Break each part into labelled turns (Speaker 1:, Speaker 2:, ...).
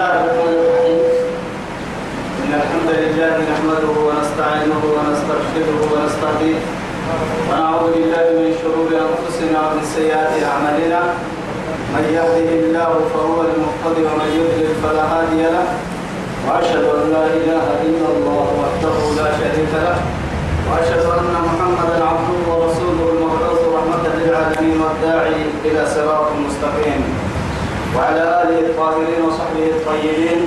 Speaker 1: الله الرحمن الرحيم إن الحمد لله نحمده ونستعينه ونسترشده ونستهديه. ونعوذ بالله من شرور أنفسنا ومن سيئات أعمالنا. من يهده الله فهو المهتدي ومن يضلل فلا هادي له. وأشهد أن لا إله إلا الله وحده لا شريك له. وأشهد أن محمدا عبده ورسوله المبعوث رحمة للعالمين والداعي إلى صراط مستقيم. وعلى آله الطاهرين وصحبه الطيبين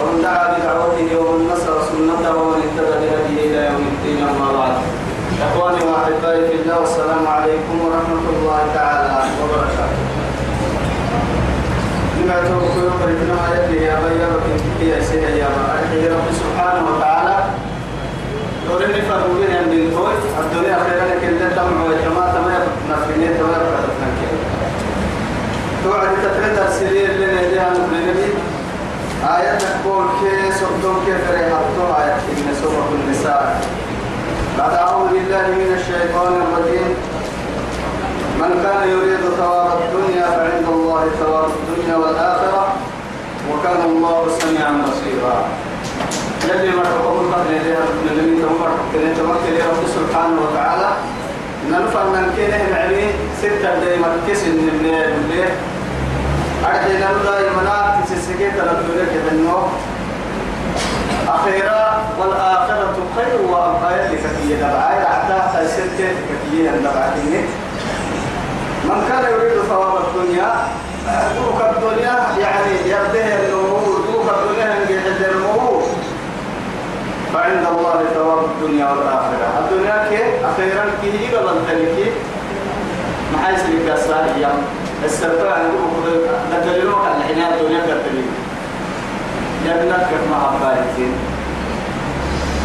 Speaker 1: ومن دعا بدعوته ومن نصر سنته ومن اهتدى بهديه إلى يوم الدين أما بعد. إخواني وأحبائي في الله والسلام عليكم ورحمة الله تعالى وبركاته. لما توقفوا فرقنا آيات يا بيا وكنت يا سيدي يا بيا رب سبحانه وتعالى. دورين فرقوا بين من الدنيا خيرا إلا دمع وجماعة ما يبقى نفسي ما يبقى توعد تتردى السرير لنا إليها نبني آية تقول كي سبتم كيف ريحتم آية إن سورة النساء. بعد أعوذ بالله من الشيطان الرجيم. من كان يريد ثواب الدنيا فعند الله ثواب الدنيا والآخرة وكان الله سميعا بصيرا. يلي ما تقول قد إليها الذين تمر كنت تمكن رب سبحانه وتعالى ننفع من كده العلي ستة دايما كسن من الليل أرحينا دايما تسسكيت لك النور أخيرا والآخرة خير وأبقى لك في دبعاء حتى تسكيت كفية الدبعاء من كان يريد ثواب الدنيا دوك الدنيا يعني يبدأ النمو دوك الدنيا يجد النمو. فعند الله ثواب الدنيا والآخرة. الدنيا كي أخيرا كي قبل تلك ما حيث لك السارية السرطان ندللوك على العناية الدنيا كتلك جنة كما أبارتين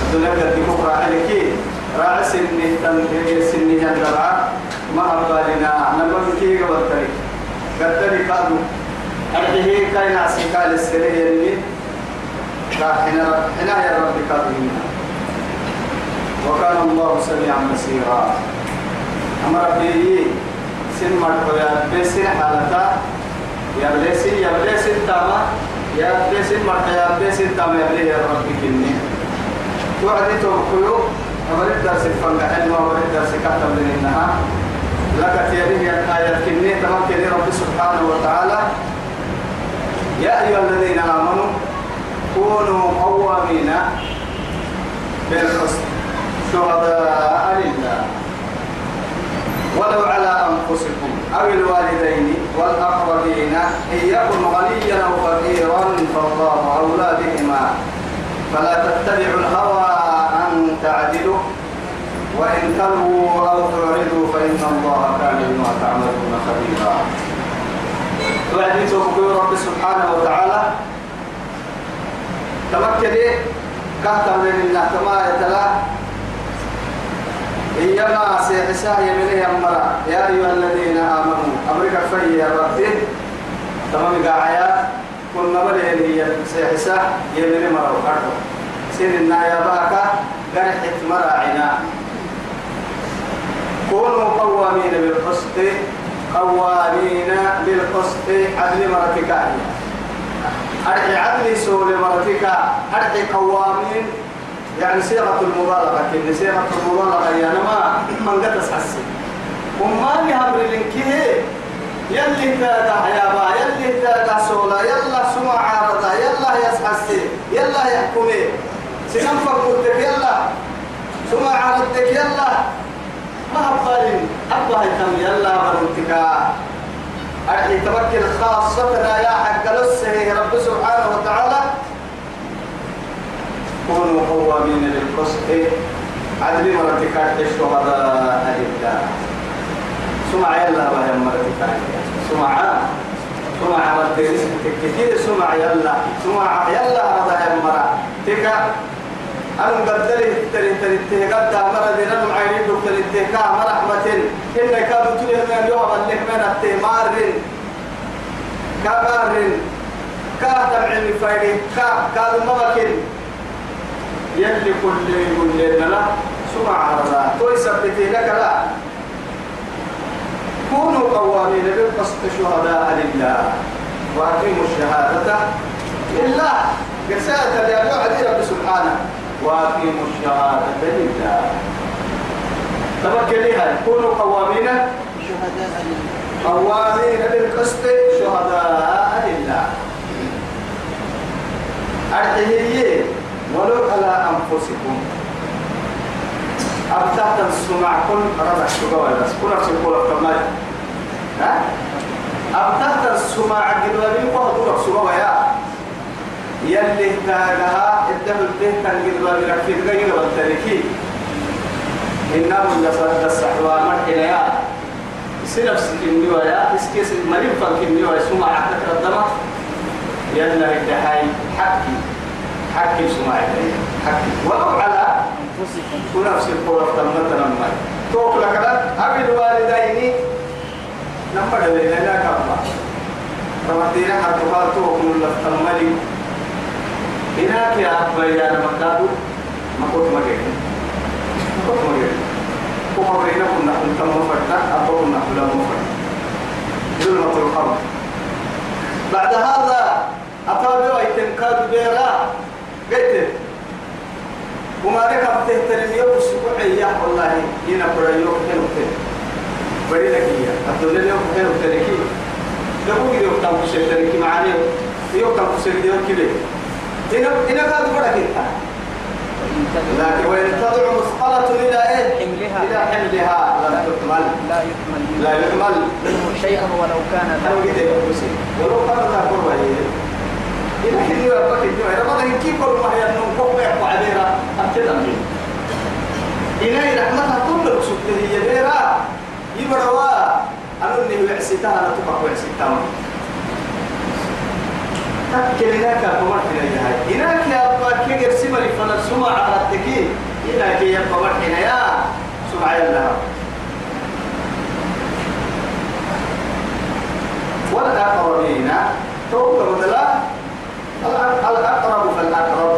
Speaker 1: الدنيا كتلك راعي راعي سنة تنهي سنة جنة ما أبالنا نقول كي قبل تلك قدري كادو أرحيه كاين عسيكال السرية اللي حنا حنا يا رب كاظمين وكان الله سميعا بصيرا. أمر به سن مرحبا يا بسن حالتا يا بلسن يا بلسن تاما يا بلسن مرحبا يا بلسن تاما يا بلسن يا رب كني توعدي توقيو أمر الدرس الفنقع علم أمر الدرس كتب لنا لك تيريه الآية كني تمكن رب سبحانه وتعالى يا أيها الذين آمنوا كونوا قوامين بالقسط شهداء لله ولو على أنفسكم أو الوالدين والأقربين إن يكن غنيا أو فقيرا فالله أولى بهما. فلا تتبعوا الهوى أن تعدلوا. وإن تلووا أو تعرضوا فإن الله كان بما تعملون خبيرا. وحديث رب سبحانه وتعالى. تمكني كهتم من الله كما يتلا إيما سيحسا يمني أمرا. يا أيها الذين آمنوا أمريكا في يا ربي. تمام قاعية كنا مليين هي سيحسا يمني مرا وقرد سيرنا يا باكا قرحت مراعنا كونوا قوامين بالقسط. قوامين بالقسط. عدل مرتكاهي أرحي عدلي سول مرتك. أرحي قوامين يعني صيغة المبالغة كن صيغة المبالغة يعني ما من قد تحسي وما يهمر لنكيه يلي تاتا حيابا يلي تاتا سولا يلا سمع عارضة يلا يسحسي يلا يحكمي سننفر قلتك يلا. سمع عارضتك يلا. ما أبالين أبا هيتم يلا مرتك أرحي تمكن خاصتنا يا حق لسه رب سبحانه وتعالى. كونوا قوامين للقسط عدل مرتكات الشهداء لله سمع يلا وهي مرتكات سمع. سمع مرتكات كثير سمع يلا. سمع يلا هذا مرة. تكا. أنا قدري تري تري تري قد أمر دينا معينين دكتور التكا أمر رحمة إن كابو تلي من يوم اللي من التمار كمار كاتم علم فايدي. كا كادو مبكين يلي كل يقول لنا سمع هذا توي سبتي لك لا. كونوا قوامين بالقسط شهداء لله. وأقيموا الشهادة رسالة اللي عليه رب سبحانه. وأقيموا الشهادة لله. تمكنيها كونوا قوامين
Speaker 2: شهداء لله.
Speaker 1: قوامين بالقسط شهداء لله. أرحيه ولو على أنفسكم. أبتحت السمع كل ربع شقوة كل نفس الكل كمال ها؟ أبتحت السمع قدوة بيقوة دورك شقوة يا يلي تاجها الدم الده كان قدوة بركيد غير والتركي إنه يصد السحوى مرحلة يا. سنفس كنيوة يا إسكيس مريم فالكنيوة سمع عتك الدمى يلا الدحاي حكي. حكي سمع حكي ولو على
Speaker 2: أنفسكم
Speaker 1: ونفس القول تمت لما توك لك أبي الوالدين نمبر لنا لا كما. رمتينا حتى توك من لفتمالي هناك يا أكبر يا نمكادو ما كنت مجيء كما بينا كنا كنت مفردا. أبو كنا مفردا ظلمة القبر بعد هذا أتابع يتنكاد بيرا. قلت وما لك بتهترم يوم السبوع يا والله هنا برا يوم حلو كده بدي لك إياه. الدنيا اليوم حلو تركي لو يوم كم شيء تركي معاني يوم كم شيء يوم كده هنا هنا كذا برا كده لكن وإن تدعو مثقلة إلى إيه؟
Speaker 2: حملها.
Speaker 1: إلى حملها. لا تكمل
Speaker 2: لا يكمل.
Speaker 1: لا يكمل.
Speaker 2: منه شيئا ولو كان ذا.
Speaker 1: ولو كان تقول وهي إلى حين يربك الجوع إذا بدك كيف كل ما هي النوم كوك بيحكوا عليها أبتدى منه إلهي رحمتها كل رسولته هي بيرا يبروا أنا اللي وعسيتها أنا تبقى وعسيتها تكلناك بمر حنا هاي إنك يا أبا كي يرسم لي فنا سمع على التكي إنك يا والآخرين توقع بدلا الأقرب فالأقرب.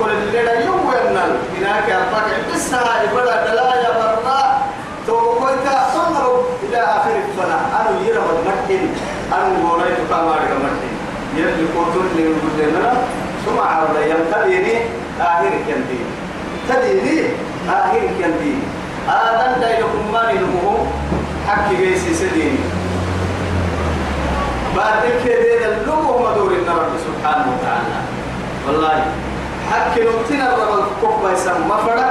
Speaker 1: كل الليلة يوم وينال إنك يا أبا بس هاي بدا دلايا برا. توقعت صنعوا إلى آخر الفنا أنا يرى مدمتين أنا غوري تقامار مدمتين يلي كوتون اللي يقولنا ثم عرض يمتديني آخر كنتي تديني آخر كنتي آدم دايلكم ما نلمه حكي جيسي سديني. بعد كده اللغة مدور رب سبحانه وتعالى. والله حكي نبتنا الرب الكوكبا يسمى فرق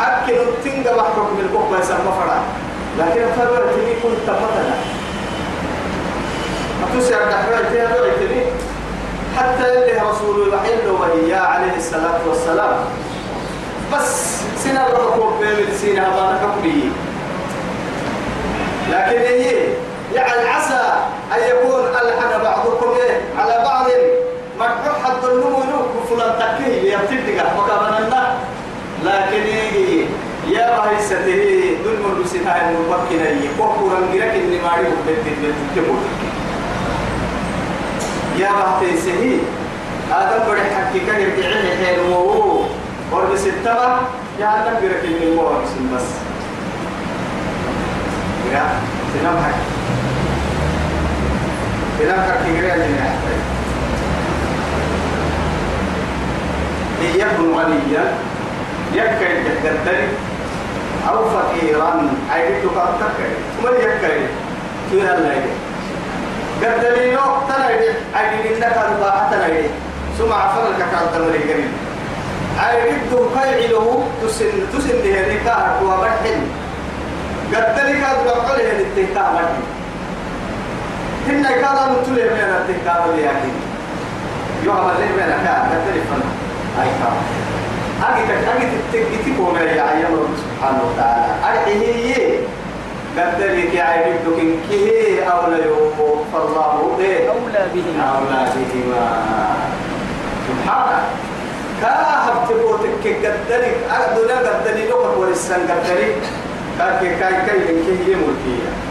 Speaker 1: حكي نبتنا بحكم الكوكبا يسمى فرق لكن فرق تني كنت مثلا أتوسع الدحرة فيها دعيتني حتى اللي رسول الوحيد وهي عليه الصلاة والسلام. بس سنة الركوب بين سنة هذا حكمي لكن هي يعني عسى أن يكون ألحن بعضكم إيه؟ على بعض. مرحوح حد النمو فلان تكيه يبتدق وكابنا لكن هي يا بهيسته دل من بسنها المبكنة يقوى رنجرك إني ماري وبدت بتكبر يا بحتي سهي آدم حكي كان يرجعني حيل مو ورد ستما يا آدم برك إني مو بس يا سنام حكي سنام حكي غير اللي نحتاج يكن غنيا يكن تقدر أو فقيرا عيدك تقدر ثم يكن كيف الله قدري لو تنايدي عيدي إنك الباحة تنايدي ثم عفرك كان تمري قريب عيدي كيعله تسن تسن لهذه كهر وبرحن قدري بقول هذه التكا برحن هن كان نتولي من التكا برحن يوم اللي من كان قدري فن أي كان أجي تتكتي كوم يا أيام رب سبحانه وتعالى أرحيه كي عيدك دوكين كيه أولى يوم فالله إيه
Speaker 2: أولى بهما
Speaker 1: أولى بهما سبحانه كاهب تبوتك قدري أقدر قدري كبر السن قدري كاكي كاي كاي لنكي ملكية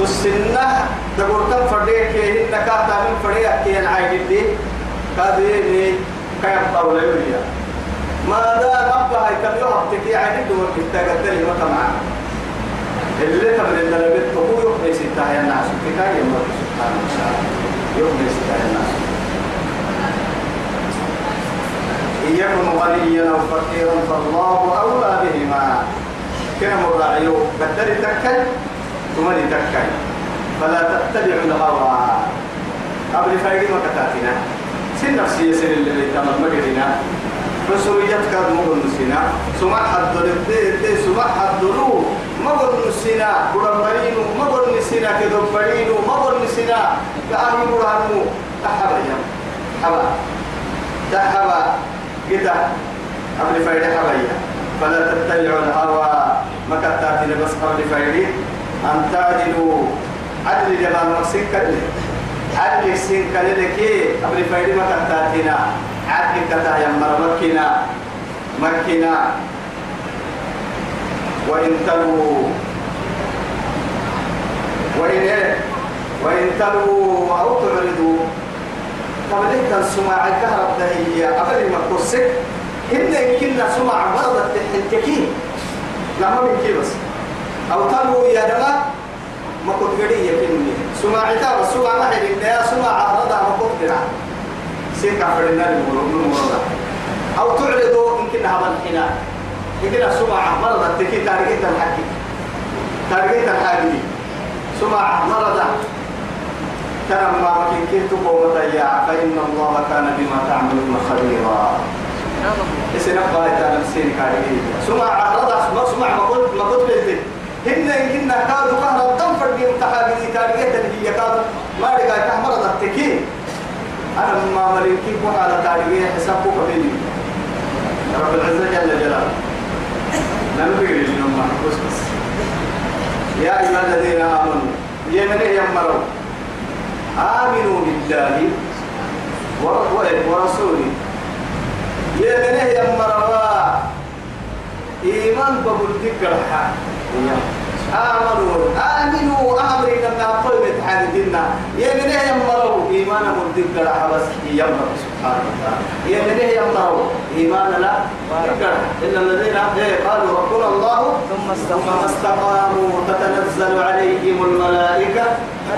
Speaker 1: تسنة تقول كم فرديك هن كاتا من فرديك كي العيد دي كادي كاي أولى يوليا. ما دام أبا هاي كم يوم تكي عيد دور كتا قدري ما معنا اللي تبر إن لبيت هو يخلص ستة الناس. كفاية الله سبحانه وتعالى. يخلص ستة الناس. يكن غنيا أو فقيرا فالله أولى بهما. كما مراعيو بدل تكل ثم تكل فلا تتبعوا الهوى. قبل فايد ما كتاتنا سن نفسية سن اللي بيتعمل مجرنا مسؤوليتك مقول نسينا. سمع حد دي سمع حد له مقول نسينا برمبرينو مقول نسينا كدبرينو مقول نسينا. كأهي برهنو تحبا يا حبا. تحبا كده. قبل فايدة حبايا فلا تتبعوا الهوى. ما كتاتنا بس قبل فايدة أن تعدلوا. عدل جبان نفسك كله عدل سين كله كي قبل فايدة ما كتاتنا عدل كتا يمر مكنا مكنا وإن تلوا وإن إيه؟ وإن تلوا أو تعرضوا. كان سماع الكهرب هي؟ قبل ما كرسك إن كنا سمع مرضى التحنتكين لما من كي بس. أو تلوا يا دما ما كنت قدي يكني سمع عتاب سمع ما حد إنها سمع عرضة ما كنت قدي سيكا فرنا المرضى أو تعرضوا كنا هذا الحنا. إن كنا سمع مرضى التكين تاريخ الحكي تاريخ الحاجي سمع مرضى ترى ما مكين كنت قومة يا فإن الله كان بما تعملون خبيرا. اسنا قايت على مسين كاري سمع ما سمع ما قلت ما قلت هن إن كادوا كهر الدم فردي متحابي تاريخ هي كادوا ما رجع كهر رضع تكين أنا ما كيف على تاريخ حسابك بيني رب العزة جل جلاله. نبي رجل ما بس يا أيها الذين آمنوا يمنه يمروا آمنوا بالله ورسوله. يا منه يا مروا إيمان بقول ذكر الحال آمنوا. آمنوا. أمري لما أقول متحددنا يا منه يا مروا إيمان بقول ذكر بس يمر سبحانه وتعالى يا منه يا مروا إيمان لا. إلا الذين قالوا ربنا الله.
Speaker 2: ثم استقاموا.
Speaker 1: تتنزل عليهم الملائكة.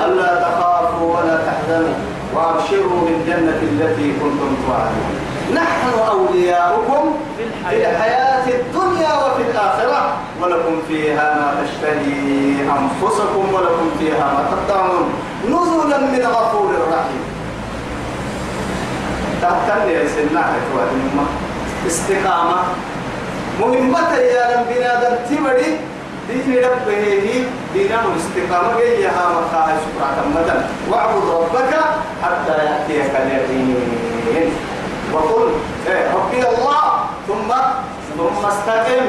Speaker 1: ألا تخافوا ولا تحزنوا. وأبشروا بالجنة التي كنتم توعدون نحن أولياؤكم
Speaker 2: في
Speaker 1: الحياة الدنيا وفي الآخرة. ولكم فيها ما تشتهي أنفسكم ولكم فيها ما تطعمون نزلا من غفور رحيم. تهتم يا سيدنا إخواني استقامة. مهمة يا رب بنادم تبدي دين ربه دينا الاستقامة هي ها مقاها شكرا مثلا واعبد ربك حتى يأتيك اليقين. وقل إيه ربي الله. ثم ثم استقم.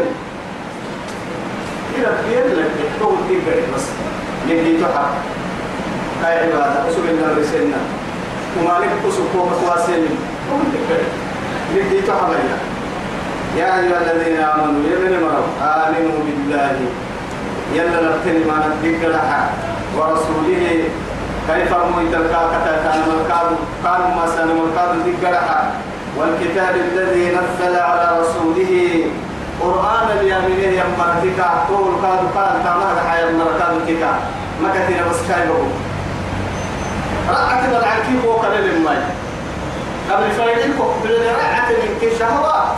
Speaker 1: إلى بيد لك تقول تقدر بس. يجي تحب هاي عبادة. أسوء الله رسلنا. وما لك أسوء فوق تواسل تقول تقدر يجي يا أيها الذين آمنوا يا من مروا. آمنوا بالله. يلا نبتني ما نذكر ورسوله. كيف أمويت الكاكة كان مركاد كان ما سان مركاد ذكرها والكتاب الذي نزل على رسوله. قرآن اليمين يمرتك طول كاد كان تمام حياة مركاد تك ما كثير بس كايبه رأت بدعك كيف وقال للماي. قبل فايدين قبل رأت من كي شهوات.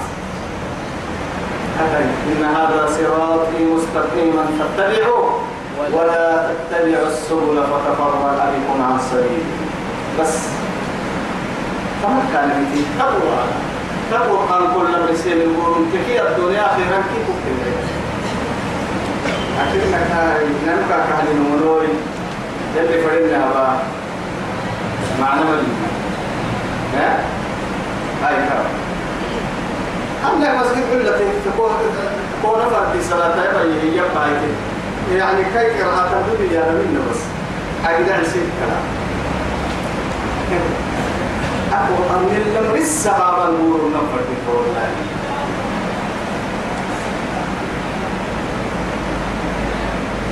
Speaker 1: إن هذا صراطي مستقيما فاتبعوه. ولا تتبعوا السبل فتفرق بكم عن سبيله. بس فما كان في تقوى. قال كل رسول يقولون تكي الدنيا خيرا كيف تكتب أكيد هاي نمكا كهل نمروي يلي فرنا با معنى مدينة ها؟ هاي كرم أنا مسجد كلها تكون تكون فرد صلاة يبقى يبقى يعني كي قراءة الدنيا؟ يا منا بس. حاجة عسير كلام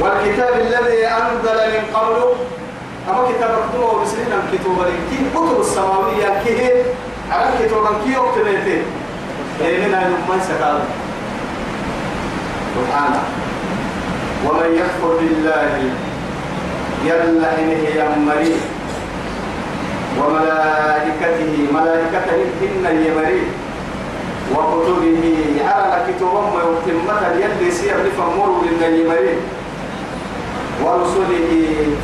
Speaker 1: والكتاب الذي أنزل من قبله أما كتاب مكتوب بسنين كتب كي كتب السماوية كيه على كتب كي يكتبته لأننا يوم سكال. سبحانه. ومن يكفر بالله يلا إنه يمري وملائكته ملائكته إن يمري وكتبه على كتب ما يتمة يلي سير لفمر للنيمرين ورسله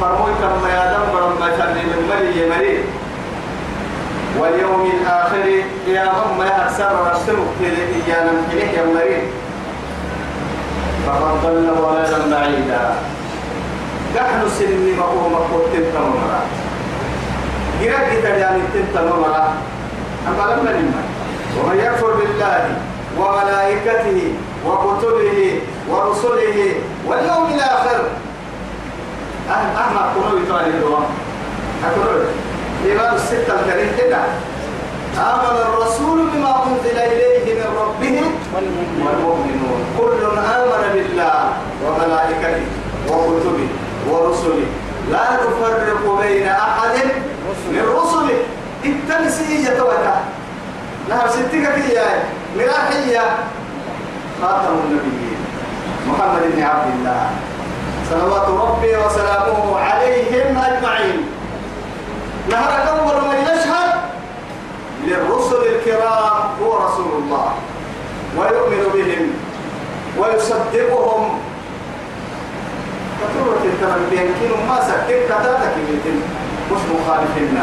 Speaker 1: فرموي كما يدم برم ما شر من مري يمرين واليوم الآخر يا هم يا أكثر رسلك يا نمكنه يا مرين فقد ضل ضلالا بعيدا. نحن سنين مقوم مقوم تنتم جرق يعني تنتم مرات أما لما نما ومن يكفر بالله وملائكته وكتبه ورسله واليوم الآخر. أهم أهم أقولوا يتوالي الدوام أقولوا إيمان الستة الكريم كده. آمن الرسول بما أنزل إليه من ربه والمؤمنون. كل آمن بالله وملائكته وكتبه ورسله. لا نفرق بين أحد من رسله التنسي يتوكل نهر ستك كيا مراحية خاتم النبيين. محمد بن عبد الله. صلوات ربي وسلامه عليهم أجمعين. نهر أول من يشهد للرسل الكرام هو رسول الله. ويؤمن بهم. ويصدقهم. فتورة التمن بينكين ما سكت كتاتك بيتم مش مخالفين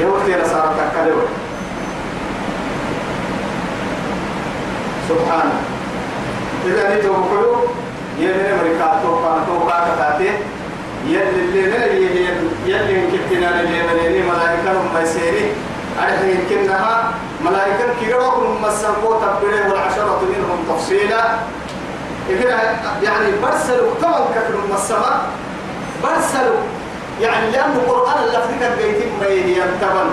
Speaker 1: يوتي نصارى تكاليوه سبحانه إذا نتوب كله يلي مريكا توقع توقع كتاتي. يلي اللي نلي يلي يمكننا اللي منيني ملائكة هم يسيري أرحي يمكنها. ملائكة كيروكم مسنقو تبريه والعشرة منهم تفصيلا. يعني برسلوا كمان كفر السماء برسلوا. يعني لأن القرآن في بيتم بيه ينتبن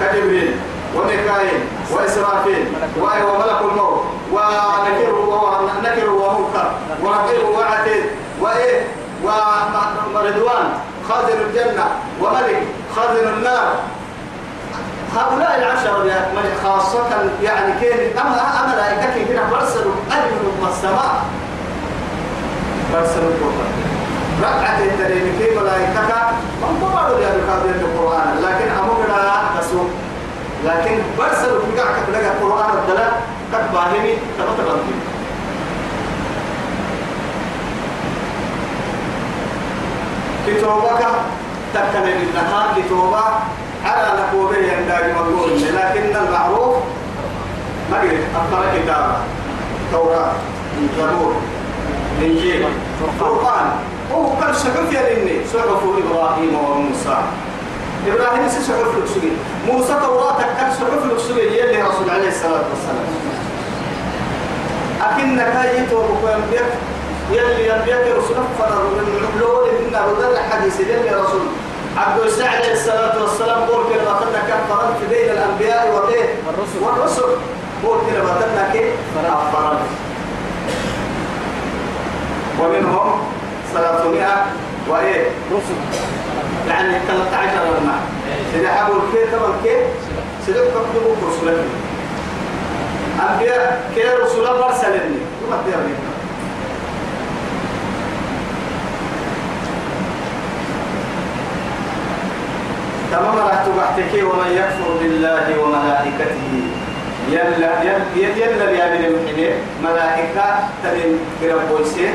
Speaker 1: كجبريل وميكائيل وإسرافيل وملك الموت ونكر ونكر ومنكر ونكر وعتيد وإيه؟ ورضوان خازن الجنة وملك خازن النار. هؤلاء العشرة خاصة يعني كين أما أما ملائكة هنا برسلوا أجمل السماء. برسلوا القرآن. ركعة الترين كي ملائكة من طبعا يا بكابين القرآن لكن أمرنا تسوق لكن برسل قاعك لقى القرآن الدلاء قد باهمي تبت بنتي كتوبك تكن النهار كتوبة على نقوله ينداج مقول لكن المعروف ما قلت أقرأ كتابة توراة زبور إنجيل قرآن هو كان شكل يا لني صحف إبراهيم وموسى. إبراهيم سيسحف لكسوي موسى توراتك كان سحف لكسوي يلي رسول عليه الصلاة والسلام. أكن كايت وبكم بيك يلي ينبيك رسول فرر من العلول من رضا الحديث يلي رسول. عبد السعد عليه الصلاة والسلام قول كلمة قد كان فرنت بين الأنبياء وبين
Speaker 2: الرسل
Speaker 1: والرسل. قول كلمة قد كيف فرنت ومنهم ثلاثمائة وإيه؟
Speaker 2: رسل.
Speaker 1: يعني 13 لما. سيدي حبوا الكيف طبعا كيف سيدي كتبوا رسولك أنبياء كي رسول برسلني وما تدري تمام راح تبحتكي ومن يكفر بالله وملائكته. يلا يلا يلا يا المحنين ملائكة تبين بربوسين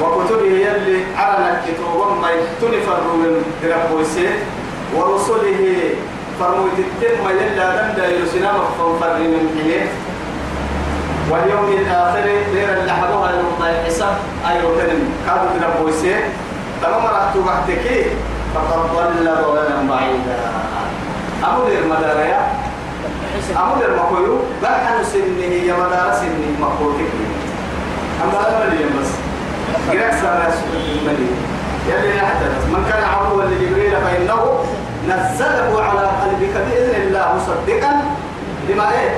Speaker 1: وكتبه يلي على الكتب ما يتنفر من ربوسه ورسله فرموت التم يلا دندا يرسنا مفر من حين واليوم الآخر غير اللي حبوها المطاع الحساب أيوة تنم كانوا ربوسه تمام راح تبعتك فقد ضل ضلالا بعيدا. أمو دير مداريا أمو دير مكويو؟ بل حنو سنه يا مدار سنه مكوتك. أما لا مليون بس. جرك سارة المدينة يلي يحدث من كان عدوا لجبريل فإنه نزله على قلبك بإذن الله مصدقا لما إيه؟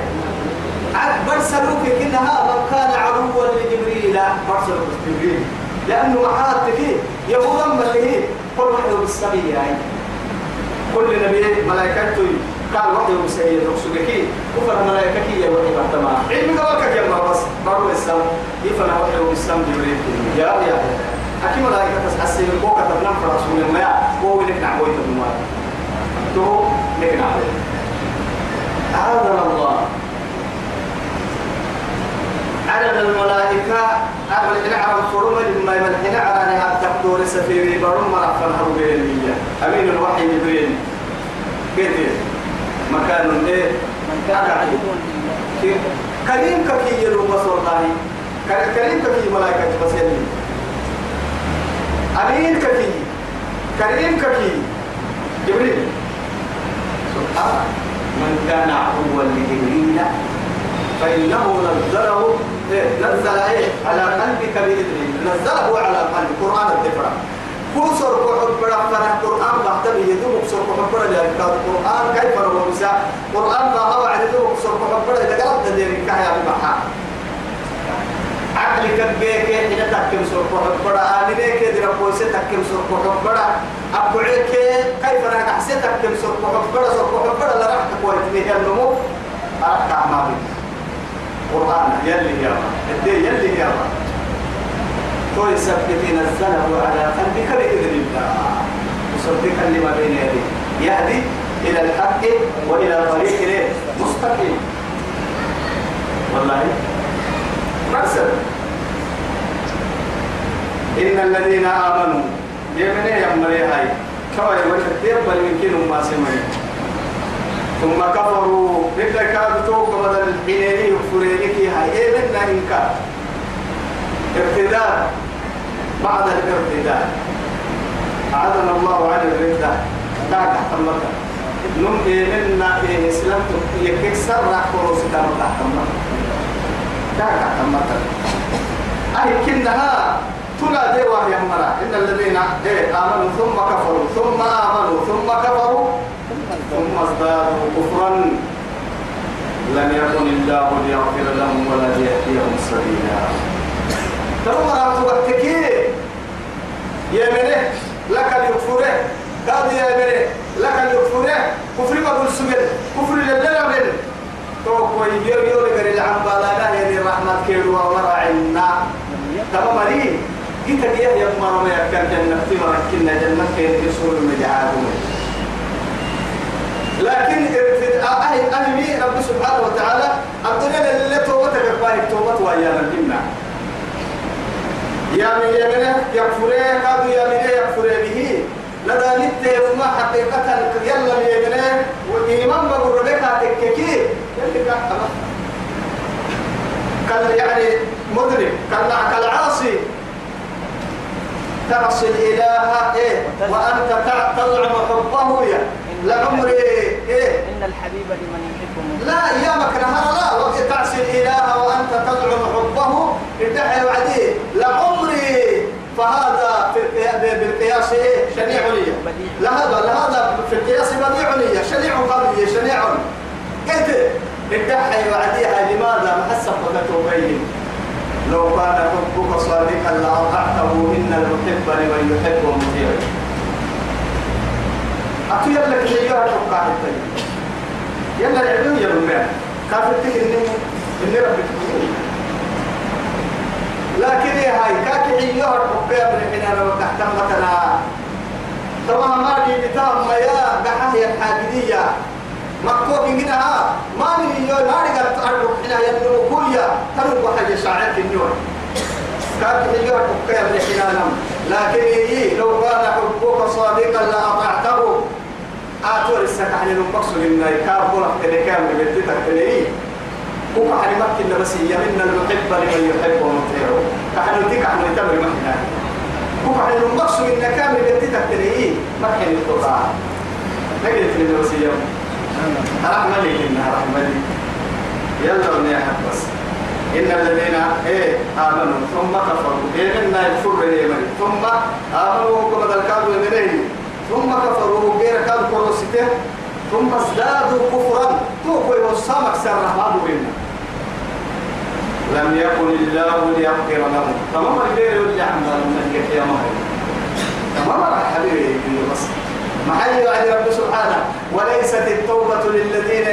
Speaker 1: عاد برسلوك كنها من كان عدوا لجبريل. برسلوك جبريل. لأنه محاتك يهودا من اللي هي كل واحد بالسبيل يعني كل نبي ملائكته قال وحي مسيد رسولك وفر ملائكك يا وحي بحتما علم قولك يا بس برضو السلام. يفنى وحي بالسلام جبريل. يا يا أكيد ملائكة تسحسي من بوكة تبنم في رسول الله هو لك نعوي تبنم تو لك نعوي أعاذنا الله. عدد الملائكة أغلى نعم فرما لما يمنحنا على نهار تقدور سفيري برم مرحبا هربينية أمين الوحي جبريل. قلت مكان إيه؟
Speaker 2: من كان عدوا لله
Speaker 1: كريم ككي يلو بس والله كريم ككي ملائكة بس يلي. أمين ككي كريم ككي جبريل. سبحان من كان عدوا لجبريل فإنه نزله إيه؟ نزل إيه؟ على قلبك بإذنه. نزله على قلب قرآن الدفرة. كل سر كحب بڑا فرح قرآن بحتم يدوم سر كحب بڑا لأن القرآن كيف هو مسا قرآن ما هو عن يدوم سر كحب بڑا إذا قلت دير كهيا بمحا. عقلك بيك إذا تكيم سر كحب بڑا آمنيك إذا ربوسي تكيم سر كحب بڑا أبعيك كيف أنا أحسن تكيم سر كحب بڑا سر كحب بڑا لرحك كويت بيه النمو. أرحك أعمالي. قرآن يلي يا رب يلي يا رب تو يثبت نزله على قلبك بإذن الله. مصدقا لما بين يديه يهدي إلى الحق وإلى طريق مستقيم. والله مرسل إن الذين آمنوا يمني يمري هاي. كما يقول يقبل يمكن ما سمعوا ثم كفروا. مثل كانوا توك بدل الحنيني وفرينك هاي. إيه منا إنكار؟ ارتداد بعد الارتداد أعاذنا الله عن الردة تاك تحت مكة نم إيمنا إيه إسلام يكسر راح فروس تام تحت مكة تاك تحت مكة أي كنها تلا دي وهي مرة. إن الذين إيه آمنوا ثم كفروا. ثم آمنوا. ثم كفروا. ثم ازدادوا كفرا. لم يكن الله ليغفر لهم ولا ليهديهم سبيلا. ترى وقتك يا منه لك اليكفره قال يا منه لك اليكفره كفر ما قول سجل كفر لله من تو يجير يقول لك العم بالا يا دي رحمة كيلو ومرعنا تمام مري جيت يا يا مرة ما كان جنة. تمر كنا جنة كين يسول المجعاد لكن أهل أهل رب سبحانه وتعالى الدنيا اللي توبتك باهي توبت ويانا الجنة يا من يمنه يكفره كادوا يا من يكفره به. لدى نت ما حقيقة يلا من يمنه وإيمان بقول لك تككي يلي كان يعني مدرك كان كالعاصي تعصي الإله إيه وأنت تطلع حبه يا. لعمري إيه.
Speaker 2: إن الحبيب لمن يحبه.
Speaker 1: لا أيامك نهار لا وقت تعصي الإله وأنت تزعم حبه ادعي وعديه لعمري فهذا بالقياس إيه؟ شنيع لي لهذا لهذا في القياس بديع لي شنيع قلبي شنيع. قلت ادعي وعديها لماذا محسب وتبين لو كان حبك صادقا لأطعته إن المحب لمن يحب مطيع أتو يلا كشيء أتوقع الطيب يلا العلم يا رمان كافر إني إني ربك لكن إيه هاي؟ كاك عيوها الحقية من حين أنا وتحت متنا طبعا ما دي بتام ما يا بحاهي الحاجدية. مكوك إنها ما من يوم ما نقدر تعرف حين ينمو كليا تنو بحاجة شاعر في اليوم كاك عيوها من حين أنا لكن إيه؟ لو كان حبك صادقا لأطعته آتور السكة عن المقصود إن يكاب بلغ تلكام ببتتك تليه وقع عن مكة بس يمن المحب لمن يحب ومطيعه كحن تك عن التمر مكنا وقع المقصود إن كامل ببتتك تليه مكة القطاع نجد في الوسيم رحمة لي إنها رحمة لي. يلا ونيحك بس. إن الذين إيه آمنوا. ثم كفروا. إيه إن يكفر بنيمن ثم آمنوا كما ذكروا من ثم كفروا. غير كروسته ثم ازدادوا كفرا. توقوا يوصامك سر رحمة بينا. لم يكن الله ليغفر لهم. تمام الغير اللي عمل من يا مهر تمام حبيبي بس. محل على رب سبحانه. وليست التوبة للذين